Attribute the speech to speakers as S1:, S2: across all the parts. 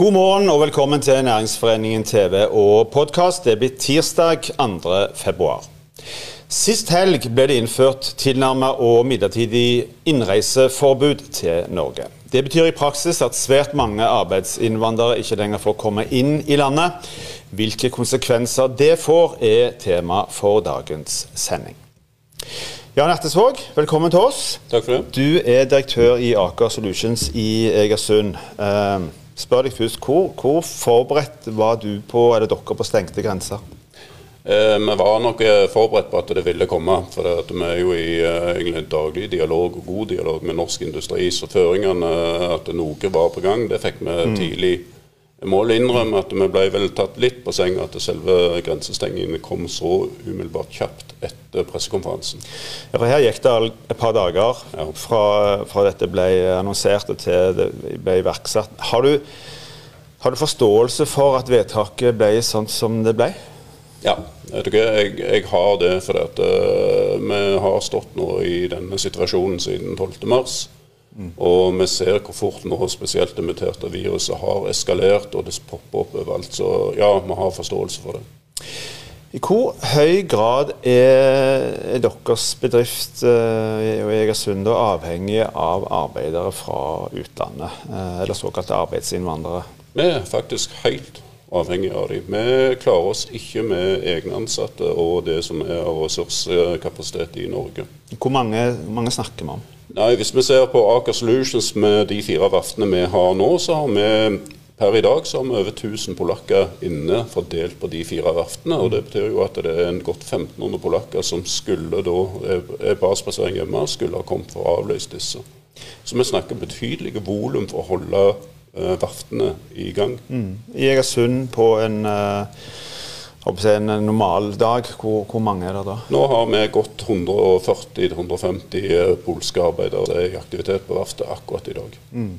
S1: God morgen og velkommen til Næringsforeningen TV og podkast. Det blir tirsdag 2. februar. Sist helg ble det innført tilnærmet og midlertidig innreiseforbud til Norge. Det betyr i praksis at svært mange arbeidsinnvandrere ikke lenger får komme inn i landet. Hvilke konsekvenser det får, er tema for dagens sending. Jan Ertesvåg, velkommen til oss.
S2: Takk for det.
S1: Du er direktør i Aker Solutions i Egersund. Eh, spør deg først, hvor, hvor, forberedt var du på, eller dere på stengte grenser?
S2: Eh, vi var nok eh, forberedt på at det ville komme. For vi er jo i egentlig, daglig dialog og god dialog med norsk industri. Så føringene at noe var på gang, det fikk vi mm. tidlig jeg må innrømme at vi ble vel tatt litt på senga at selve grensestengingen kom så umiddelbart kjapt etter pressekonferansen.
S1: Ja, for Her gikk det et par dager fra, fra, dette ble annonsert og til det ble iverksatt. Har du, har du forståelse for at vedtaket ble sånn som det ble?
S2: Ja, jeg, jeg har det. For at, uh, vi har stått nå i denne situasjonen siden 12.3. Mm. Og vi ser hvor fort nå spesielt det muterte viruset har eskalert, og det popper opp overalt. Så ja, vi har forståelse for det.
S1: I hvor høy grad er, er deres bedrift og i Egersund avhengig av arbeidere fra utlandet, eh, eller såkalte arbeidsinnvandrere?
S2: Vi er faktisk helt avhengig av dem. Vi klarer oss ikke med egne ansatte og det som er av ressurskapasitet i Norge.
S1: Hvor mange, hvor mange snakker vi om?
S2: Nei, Hvis vi ser på Aker Solutions med de fire verftene vi har nå, så har vi per i dag så har vi over 1000 polakker inne fordelt på de fire verftene. og Det betyr jo at det er en godt 1500 polakker som skulle da, er basisplassering hjemme, skulle ha kommet for å avløse disse. Så vi snakker betydelige volum for å holde uh, verftene i gang.
S1: Mm. I Egersund på en uh en normal dag, hvor, hvor, mange er det da?
S2: Nå har vi gått 140-150 eh, polske arbeidere i aktivitet på verftet akkurat i dag. Mm.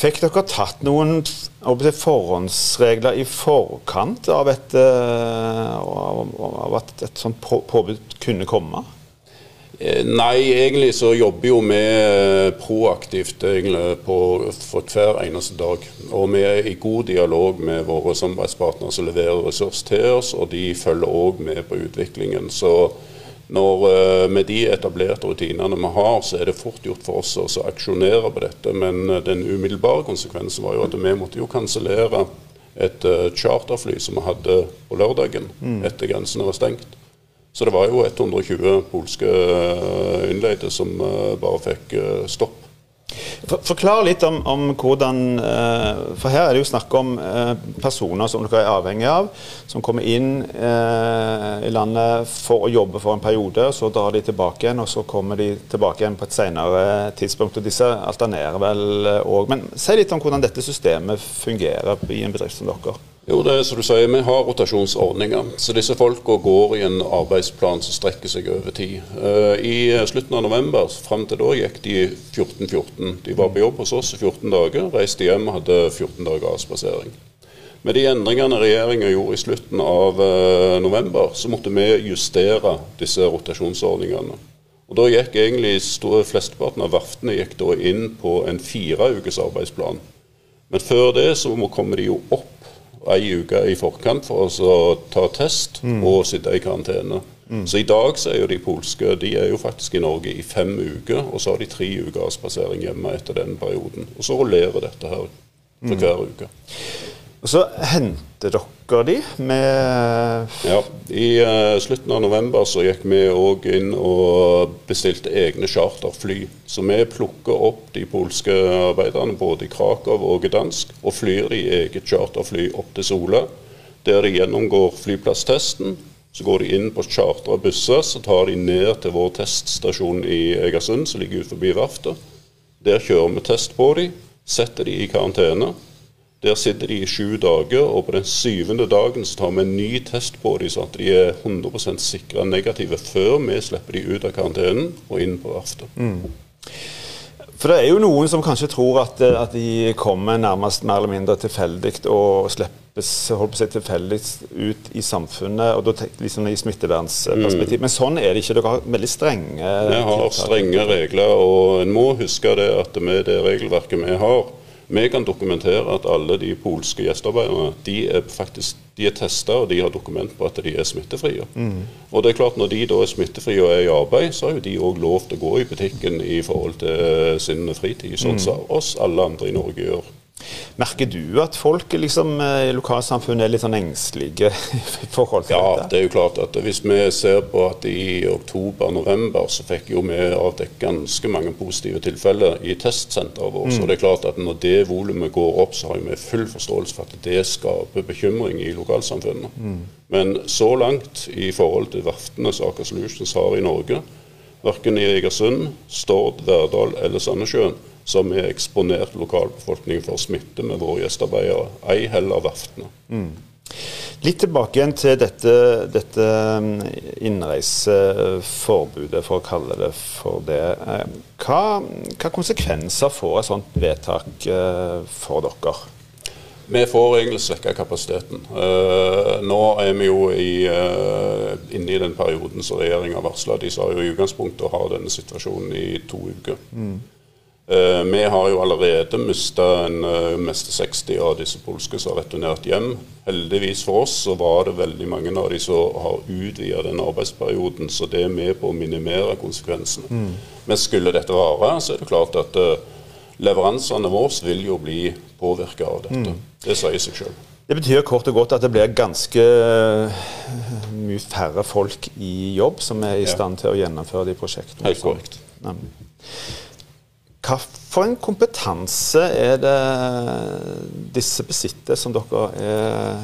S1: Fikk dere tatt noen forhåndsregler i forkant av, et, eh, av at et sånt påbud kunne komme?
S2: Eh, nei, egentlig så jobber jo vi eh, proaktivt egentlig på, for hver eneste dag. Og vi er i god dialog med våre samarbeidspartnere som leverer ressurs til oss, og de følger òg med på utviklingen. Så når, eh, med de etablerte rutinene vi har, så er det fort gjort for oss å aksjonere på dette. Men den umiddelbare konsekvensen var jo at vi måtte jo kansellere et charterfly som vi hadde på lørdagen mm. etter grensene var stengt. Så det var jo 120 polske eh, innleide som eh, bare fikk eh, stopp.
S1: Forklar litt om, om, hvordan For her er det jo snakk om personer som dere er avhengig av, som kommer inn i landet for å jobbe for en periode. Så drar de tilbake igjen, og så kommer de tilbake igjen på et senere tidspunkt. og Disse alternerer vel òg. Men si litt om hvordan dette systemet fungerer i en bedrift som dere.
S2: Jo, det er som du sier, Vi har rotasjonsordninger. Så disse folka går i en arbeidsplan som strekker seg over tid. Uh, I slutten av november fram til da gikk de 14-14. De var på jobb hos oss i 14 dager, reiste hjem og hadde 14 dager avspasering. Med de endringene regjeringa gjorde i slutten av uh, november, så måtte vi justere disse rotasjonsordningene. Og Da gikk egentlig flesteparten av verftene gikk da inn på en fire ukes arbeidsplan. Men før det så kommer de jo opp ei uke i forkant for å ta test mm. og sitte i karantene. Mm. Så i dag så er jo de polske de er jo faktisk i Norge i fem uker, og så har de tre uker av spasering hjemme etter den perioden. Og så rullerer dette her for mm. hver uke.
S1: Og Så henter dere de med
S2: Ja. I uh, slutten av november så gikk vi òg inn og bestilte egne charterfly. Så vi plukker opp de polske arbeiderne både i Krakow og Gdansk og flyr de eget charterfly opp til Sola. Der de gjennomgår flyplasstesten. Så går de inn på chartra busser, så tar de ned til vår teststasjon i Egersund, som ligger ut forbi verftet. Der kjører vi test på dem, setter de i karantene. Der sitter de i sju dager, og på den syvende dagen så tar vi en ny test på dem, sånn at de er 100% sikra negative før vi slipper de ut av karantenen og inn på verftet. Mm.
S1: For det er jo noen som kanskje tror at, at de kommer nærmest mer eller mindre tilfeldig og slippes holdt på å tilfeldig ut i samfunnet, og da liksom i smittevernsperspektiv. Mm. Men sånn er det ikke. Dere har veldig strenge
S2: Vi har strenge regler, og en må huske det at med det regelverket vi har, Vi kan dokumentere at alle de polske gjestearbeiderne de er faktisk de er testa og de har dokument på at de er smittefrie. Mm. Og det er klart Når de da er smittefrie og er i arbeid, så har jo de òg lov til å gå i butikken i forhold til sin fritid, sånn mm. som oss alle andre i Norge gjør.
S1: Merker du at folk liksom, eh, i lokalsamfunnet er litt sånn engstelige i forhold til
S2: ja,
S1: dette?
S2: Ja, det er jo klart at hvis vi ser på at i oktober-november så fikk jo vi avdekket ganske mange positive tilfeller i testsenteret vårt. Mm. Så det er klart at når det volumet går opp, så har vi full forståelse for at det skaper bekymring i lokalsamfunnet. Mm. Men så langt i forhold til verftene som Aker Solutions har i Norge, verken i Egersund, Stord, Verdal eller Sandnessjøen, som er eksponert lokalbefolkningen for smitte med våre gjestearbeidere, ei heller verftene. Mm.
S1: Litt tilbake igjen til dette, dette, um, innreiseforbudet, for å kalle det for det. Eh, hva, hva konsekvenser får et sånt vedtak eh, for dere?
S2: Vi får egentlig svekka kapasiteten. Uh, nå er vi jo i, uh, inne i den perioden som regjeringa varsla. De sa jo i utgangspunktet å ha denne situasjonen i to uker. Mm. Eh, vi har jo allerede mista en uh, meste 60 av disse polske som har returnert hjem. Heldigvis for oss så var det veldig mange av de som har utvida den arbeidsperioden, så det er med på å minimere konsekvensene. Mm. Men skulle dette vare, så er det klart at uh, leveransene våre vil jo bli påvirka av dette. Mm. Det sier seg sjøl.
S1: Det betyr kort og godt at det blir ganske mye færre folk i jobb som er i stand til å gjennomføre de prosjektene.
S2: Helt korrekt. Nemlig.
S1: Hva for en kompetanse er det disse besitter, som dere er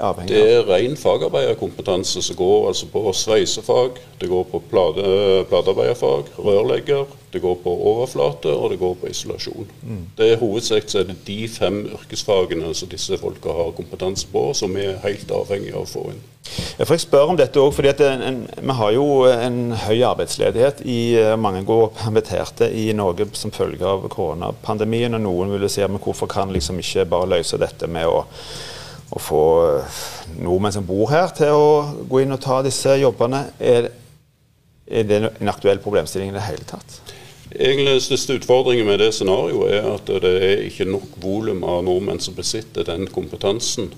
S1: avhengig
S2: av? Det er ren fagarbeiderkompetanse som går altså på sveisefag, det går på plate, platearbeiderfag, rørlegger, det går på overflate og det går på isolasjon. Mm. Det er Hovedsett er det de fem yrkesfagene som disse folka har kompetanse på, som vi er helt avhengig av å få inn.
S1: Jeg får spørre om dette òg, fordi Vi har jo en høy arbeidsledighet. i eh, Mange går permitterte i Norge som følge av koronapandemien. og Noen vil si men hvorfor kan liksom ikke bare løse dette med å, å få eh, nordmenn som bor her, til å gå inn og ta disse jobbene. Er, er det en aktuell problemstilling i det hele tatt?
S2: Egentlig største utfordringen med det scenarioet er at det er ikke nok volum av nordmenn som besitter den kompetansen.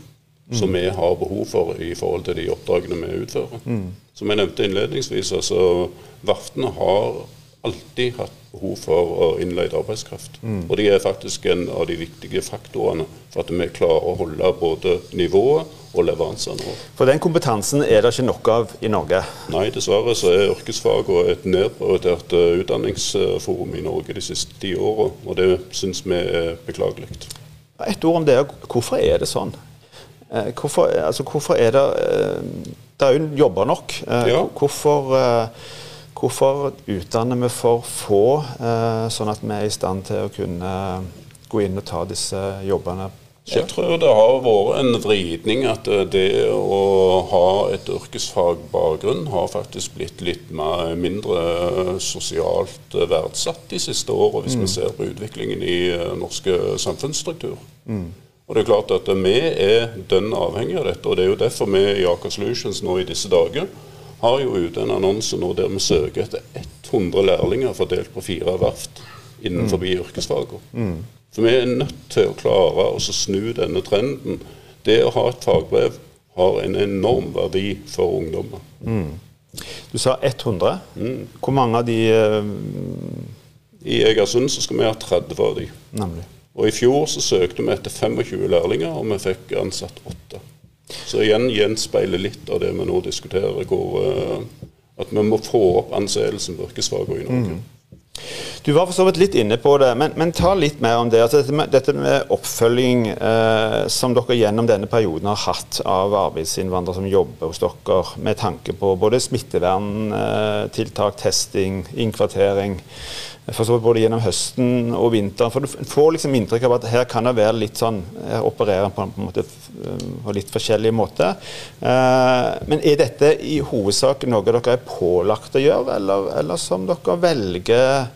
S2: Som vi har behov for i forhold til de oppdragene vi utfører. Mm. Som jeg nevnte innledningsvis, altså verftene har alltid hatt behov for å innleide arbeidskraft. Mm. Og de er faktisk en av de viktige faktorene for at vi klarer å holde både nivået og leveransene.
S1: For den kompetansen er det ikke nok av i Norge?
S2: Nei, dessverre så er yrkesfag et nedprioritert uh, utdanningsforum i Norge de siste ti åra, og det syns vi er beklagelig.
S1: Et ord om det. Hvorfor er det sånn? Eh, hvorfor, altså, hvorfor er det eh, Det er jo jobber nok. Ja. Hvorfor Hvorfor utdanner vi for få, sånn at vi er i stand til å kunne gå inn og ta disse jobbene
S2: jeg tror det har vært en vridning at eh, det å ha et yrkesfagbakgrunn har faktisk blitt litt mer, mindre sosialt verdsatt de siste åra, hvis mm. vi ser på utviklingen i norsk norske samfunnsstruktur. Mm. Og det er klart at Vi er dønn avhengig av dette, og det er jo derfor vi i Aker Solutions nå i disse dager har jo ute en annonse nå der vi søker etter 100 lærlinger fordelt på fire verft innenfor mm. yrkesfagene. Mm. For vi er nødt til å klare å snu denne trenden. Det å ha et fagbrev har en enorm verdi for ungdommer. Mm.
S1: Du sa 100. Mm. Hvor mange av de uh...
S2: I Egersund så skal vi ha 30 av de. Nemlig. Og I fjor så søkte vi etter 25 lærlinger, og vi fikk ansatt åtte. Så igjen gjenspeiler litt av det vi nå diskuterer, hvor, uh, at vi må få opp anseelsen på yrkesfagene i Norge. Mm.
S1: Du var for så vidt litt inne på det, men, men ta litt mer om det. Altså dette, med, dette med oppfølging eh, som dere gjennom denne perioden har hatt av arbeidsinnvandrere som jobber hos dere, med tanke på både smitteverntiltak, testing, innkvartering. For så vidt både gjennom høsten og vinteren. For Du får liksom inntrykk av at her kan det være litt sånn Her opererer en, på en måte på litt forskjellig måte. Eh, men er dette i hovedsak noe dere er pålagt å gjøre, eller, eller som dere velger?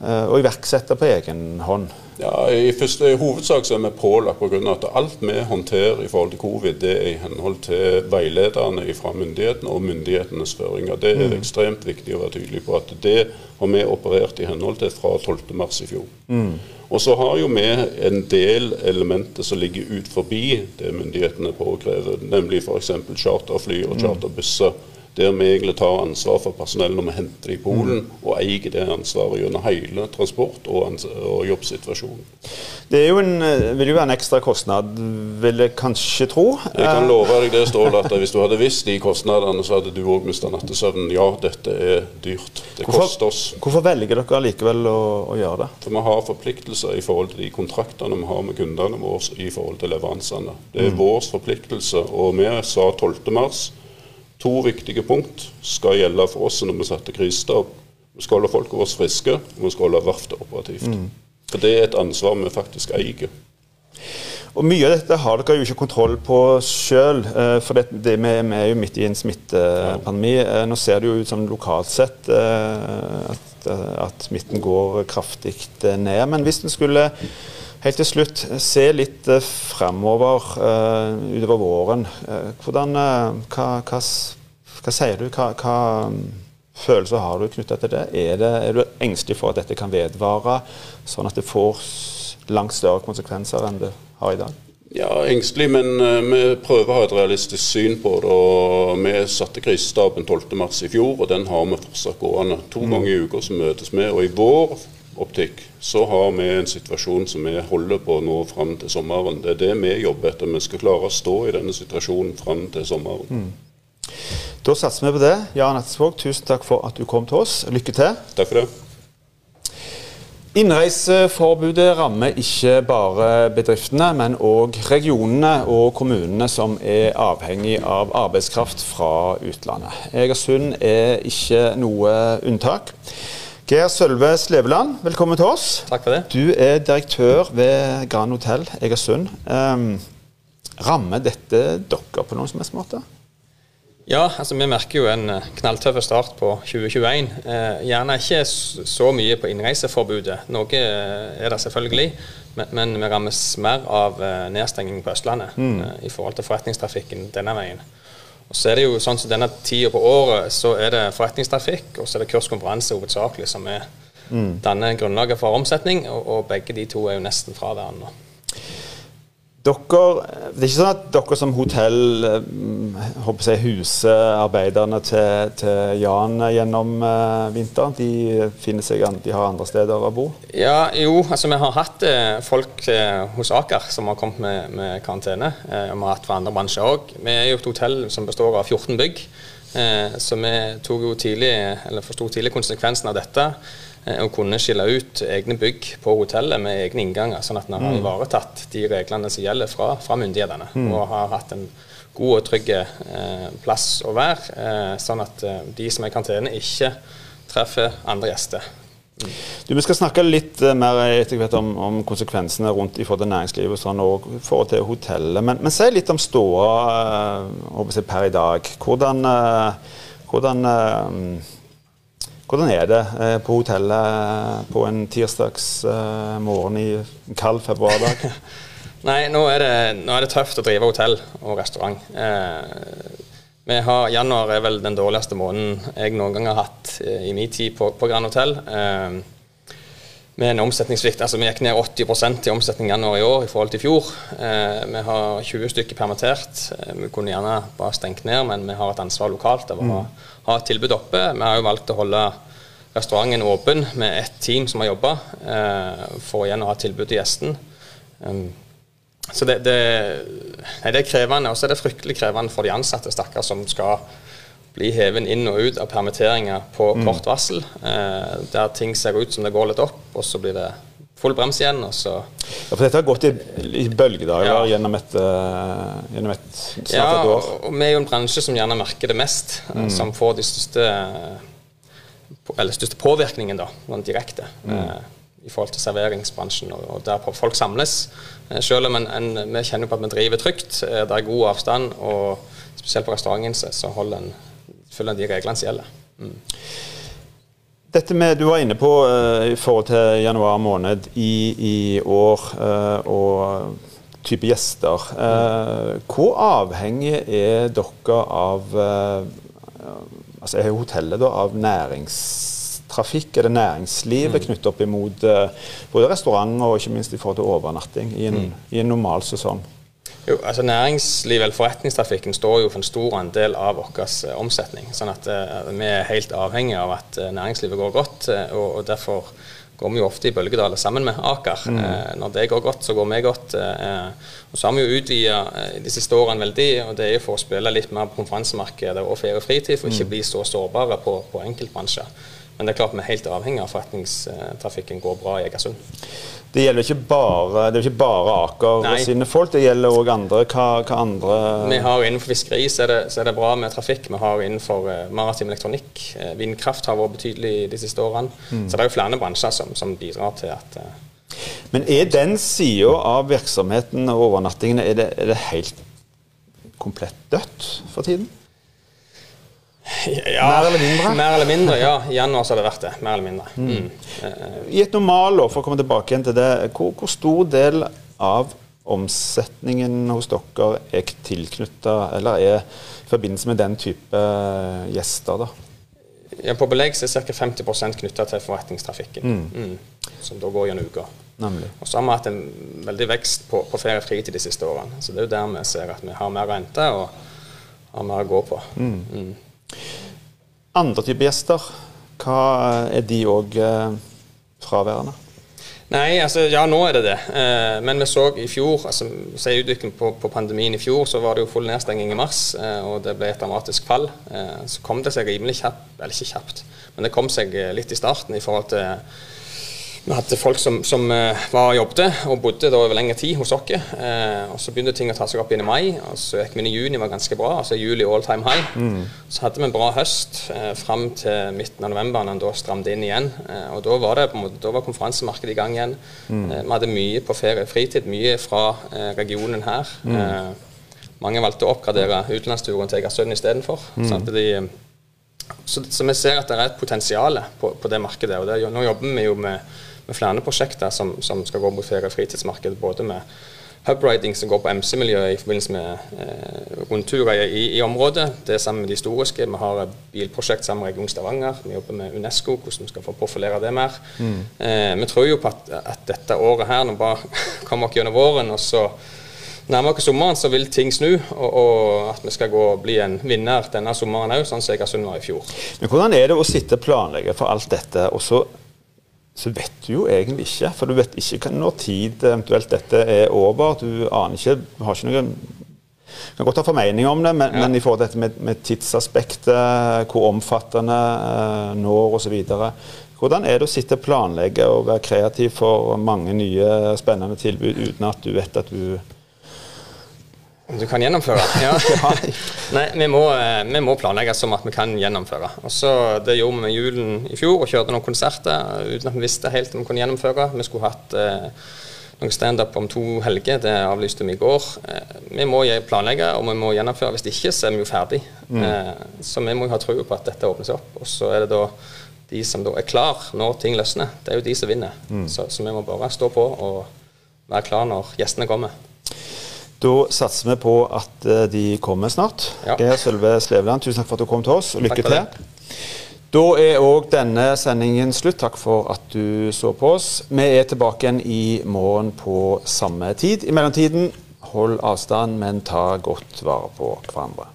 S1: Eh, å iverksette på egen hånd?
S2: Ja, I første hovedsak så er vi pålagt pga. at alt vi håndterer i forhold til covid, det er i henhold til veilederne fra myndighetene og myndighetenes føringer. Det er mm. ekstremt viktig å være tydelig på at det har vi operert i henhold til fra 12.3 i fjor. Mm. Og så har jo vi en del elementer som ligger ut forbi det myndighetene påkrever, nemlig f.eks. charterfly og mm. charterbusser der vi egentlig tar ansvar for personell når vi henter det i Polen, mm. og eier det ansvaret gjennom hele transport- og, og, jobbsituasjonen.
S1: Det jo en, eh, vil jo være en ekstra kostnad, vil jeg kanskje tro?
S2: Jeg kan love deg det, Ståle, at hvis du hadde visst de kostnadene, så hadde du òg mista nattesøvnen. Ja, dette er dyrt. Det hvorfor, koster oss.
S1: Hvorfor velger dere likevel å, å, gjøre det?
S2: For Vi har forpliktelser i forhold til de kontraktene vi har med kundene våre i forhold til leveransene. Det er mm. vår forpliktelse. Og vi sa 12.3 To viktige punkt skal gjelde for oss når vi setter krisestab. Vi skal holde folka våre friske, og vi skal holde verftet operativt. Mm. For Det er et ansvar vi faktisk eier.
S1: Og Mye av dette har dere jo ikke kontroll på sjøl, eh, for det, det, vi, er jo midt i en smittepandemi. Eh, nå ser det jo ut som lokalt sett eh, at, at smitten går kraftig ned. Men hvis en skulle Helt til slutt, se litt uh, fremover uh, utover våren. Uh, hvordan, uh, hva, hva, hva, sier du? Hva, hva um, følelser har du knytta til det? Er, det? er, du engstelig for at dette kan vedvare, sånn at det får langt større konsekvenser enn det har i dag?
S2: Ja, engstelig, men vi prøver å ha et realistisk syn på det. og Vi satte krisestaben 12.3 i fjor, og den har vi fortsatt gående. To mm. ganger i uka så møtes vi. og i vår optikk, så har vi en situasjon som vi holder på nå fram til sommeren. Det er det vi jobber etter. Vi skal klare å stå i denne situasjonen fram til sommeren. Mm.
S1: Da satser vi på det. Jan Atsvåg, tusen takk for at du kom til oss. Lykke til.
S2: Takk for det.
S1: Innreiseforbudet rammer ikke bare bedriftene, men òg regionene og kommunene som er avhengig av arbeidskraft fra utlandet. Egersund er ikke noe unntak. Geir Sølve Sleveland, velkommen til oss.
S3: Takk for det.
S1: Du er direktør ved Grand Hotell Egersund. Um, rammer dette dere på noen som helst måte?
S3: Ja, altså vi merker jo en eh, knalltøff start på 2021. Eh, gjerne ikke så mye på innreiseforbudet. Noe eh, er det selvfølgelig, men, men vi rammes mer av eh, nedstenging på Østlandet mm. eh, i forhold til forretningstrafikken denne veien. Og så er det jo sånn som Denne tida på året så er det forretningstrafikk og så er det kurskonferanse hovedsakelig som er mm. danner grunnlaget for omsetning, og, og, begge de to er jo nesten fraværende.
S1: Dere, det er ikke sånn at dere som hotell håper eh, jeg, huser arbeiderne til, til, Jan gjennom uh, vinteren? De seg, de har andre steder å bo?
S3: Ja, jo, altså vi har hatt eh, folk eh, hos Aker som har kommet med, med karantene. vi har hatt fra andre bransjer òg. Vi er jo et hotell som består av 14 bygg. så vi tok jo tidlig, eller forsto tidlig konsekvensen av dette å eh, kunne skille ut egne bygg på hotellet med egne innganger, sånn at en har mm. ivaretatt de reglene som gjelder fra, fra myndighetene. Mm. Og har hatt en god og trygg eh, plass å være, eh, sånn at eh, de som er i karantene, ikke treffer andre gjester.
S1: Mm. Du, Vi skal snakke litt eh, mer etter hvert om, om, konsekvensene rundt i forhold til næringslivet og sånn, og forhold til hotellet. Men, men si litt om ståa eh, per i dag. Hvordan, hvordan hvordan er det eh, på hotellet på en tirsdags eh, i en kald februardag?
S3: Nei, nå er, det, nå er, det, tøft å drive hotell og restaurant. Eh, har, Januar er vel den dårligste måneden jeg noen gang har hatt eh, i min tid på, på Grand Hotell. Eh, med en omsetningssvikt. Altså, vi gikk ned 80 i omsetning januar i år i forhold til i fjor. Eh, vi har 20 stykker permittert. Eh, vi kunne gjerne bare stengt ned, men vi har et ansvar lokalt av å ha, ha et tilbud oppe. Vi har jo valgt å holde restauranten åpen med ett team som har jobba, eh, for igjen å ha tilbud til gjesten. Um, så det, det, nei, det er krevende. Og så er det fryktelig krevende for de ansatte, stakkar, som skal bli hevet inn og ut av permitteringer på mm. kort varsel. Eh, der ting ser ut som det går litt opp, og så blir det full brems igjen. og så...
S1: Ja, For dette har gått i, i bølgedager ja. gjennom, et, uh, gjennom et, snart ja, et år?
S3: og vi er jo en bransje som gjerne merker det mest. Eh, mm. Som får de største, eller største påvirkningen da, direkte. Mm. Eh, i forhold til serveringsbransjen, og, og der folk samles. Selv om en, en, vi kjenner på at vi driver trygt, det er god avstand, og spesielt på restauranten så holder en følger de reglene som gjelder. Mm.
S1: Dette med, Du var inne på uh, i forhold til januar måned i, i år uh, og type gjester. Uh, hvor avhengig er dere av altså Er hotellet da av næringstrafikk? Er det næringslivet mm. knyttet opp imot både restauranter og ikke minst i forhold til overnatting i en, mm. i en normal sesong?
S3: Jo, altså Næringslivet eller forretningstrafikken står jo for en stor andel av vår uh, omsetning. sånn at uh, Vi er helt avhengig av at uh, næringslivet går godt. Og, og, Derfor går vi jo ofte i bølgedaler sammen med Aker. Mm. når det går godt, så går vi godt. og Så har vi jo utvida de siste årene veldig, og det er jo for å spille litt mer på konferansemarkedet og ferie og fritid, for ikke mm. bli så sårbare på, på enkeltbransjer. Men det er klart vi er helt avhengig av forretningstrafikken går bra i Egersund.
S1: Det gjelder ikke bare, det er ikke bare Aker Nei. sine folk, det gjelder òg andre. Hva, hva, andre
S3: Vi har Innenfor fiskeri så er, det, så er det bra med trafikk. Vi har innenfor uh, maritim elektronikk. Uh, vindkraft har vært betydelig de siste årene. Mm. Så det er jo flere bransjer som, som bidrar til at uh,
S1: Men er den sida av virksomheten og overnattingene er det, er det helt komplett dødt for tiden?
S3: Ja, mer eller mindre? Mer eller mindre, ja. I januar så har det vært det. Mer eller mindre. Mm.
S1: Mm. I et normalår, for å komme tilbake igjen til det, hvor, hvor stor del av omsetningen hos dere er tilknytta, eller er i forbindelse med den type eh, gjester? da?
S3: Ja, på belegg så er ca. 50 knytta til forretningstrafikken, mm. mm. som da går gjennom uka. Nemlig. Og så har vi hatt en veldig vekst på, på ferie og fritid de siste årene. Så det er jo der vi ser at vi har mer rente og har mer å gå på. Mm.
S1: Andre typer gjester, hva er de òg eh, fraværende?
S3: Nei, altså ja, nå er det det. Eh, men vi så i fjor, altså se utviklingen på, på, pandemien i fjor, så var det jo full nedstenging i mars, eh, og det ble et dramatisk fall. Eh, så kom det seg rimelig kjapt, eller ikke kjapt, men det kom seg eh, litt i starten i forhold til vi hadde folk som, som var og jobbet og bodde da over lengre tid hos oss. Eh, og Så begynte ting å ta seg opp inn i mai, og så gikk vi inn i juni var ganske bra. altså Juli all time high. Mm. Så hadde vi en bra høst eh, fram til midten av november, når da strammet inn igjen. Eh, og Da var det på en måte, da var konferansemarkedet i gang igjen. Mm. vi hadde mye på ferie fritid, mye fra regionen her. Mm. mange valgte å oppgradere utenlandsturen til Egersund istedenfor. Mm. De, så, så, vi ser at det er et potensial på, på det markedet. og det, Nå jobber vi jo med med flere prosjekter som, som skal gå mot ferie- og. Både med hubriding som går på MC-miljøet i forbindelse med eh, rundturer i, i, området. Det er sammen med de historiske. Vi har bilprosjekt sammen med Region Stavanger. Vi jobber med Unesco, hvordan vi skal få profilere det mer. Mm. Eh, vi tror jo på at, at, dette året her, nå bare kommer oss gjennom våren, og så nærmer oss sommeren, så vil ting snu. Og, og at vi skal gå og bli en vinner denne sommeren òg, sånn som Egersund var i fjor.
S1: Men Hvordan er det å sitte og planlegge for alt dette, og så så vet du jo egentlig ikke. For du vet ikke når tid eventuelt dette er over. Du aner ikke, du har ikke noen kan godt ha formening om det, men, ja. men i forhold til dette med, med tidsaspektet, hvor omfattende, eh, når osv. Hvordan er det å sitte og planlegge og være kreativ for mange nye spennende tilbud uten at du vet at du
S3: du kan gjennomføre? Ja. Nei, vi må, eh, vi må, planlegge som at vi kan gjennomføre. Og så Det gjorde vi med julen i fjor og kjørte noen konserter uten at vi visste helt om vi kunne gjennomføre. Vi skulle hatt eh, noen standup om to helger. Det avlyste vi i går. Eh, vi må planlegge og vi må gjennomføre. Hvis ikke så er vi jo ferdig. Mm. Eh, så vi må jo ha tro på at dette åpner seg opp. Og så er det da de som da er klar når ting løsner. Det er jo de som vinner. Mm. Så, så vi må bare stå på og være klar når gjestene kommer.
S1: Da satser vi på at eh, de kommer snart. Ja. Geir Sølve Sleveland, tusen takk for at du kom til oss, og lykke til. Da er òg denne sendingen slutt. Takk for at du så på oss. Vi er tilbake igjen i morgen på samme tid. I mellomtiden, hold avstand, men ta godt vare på hverandre.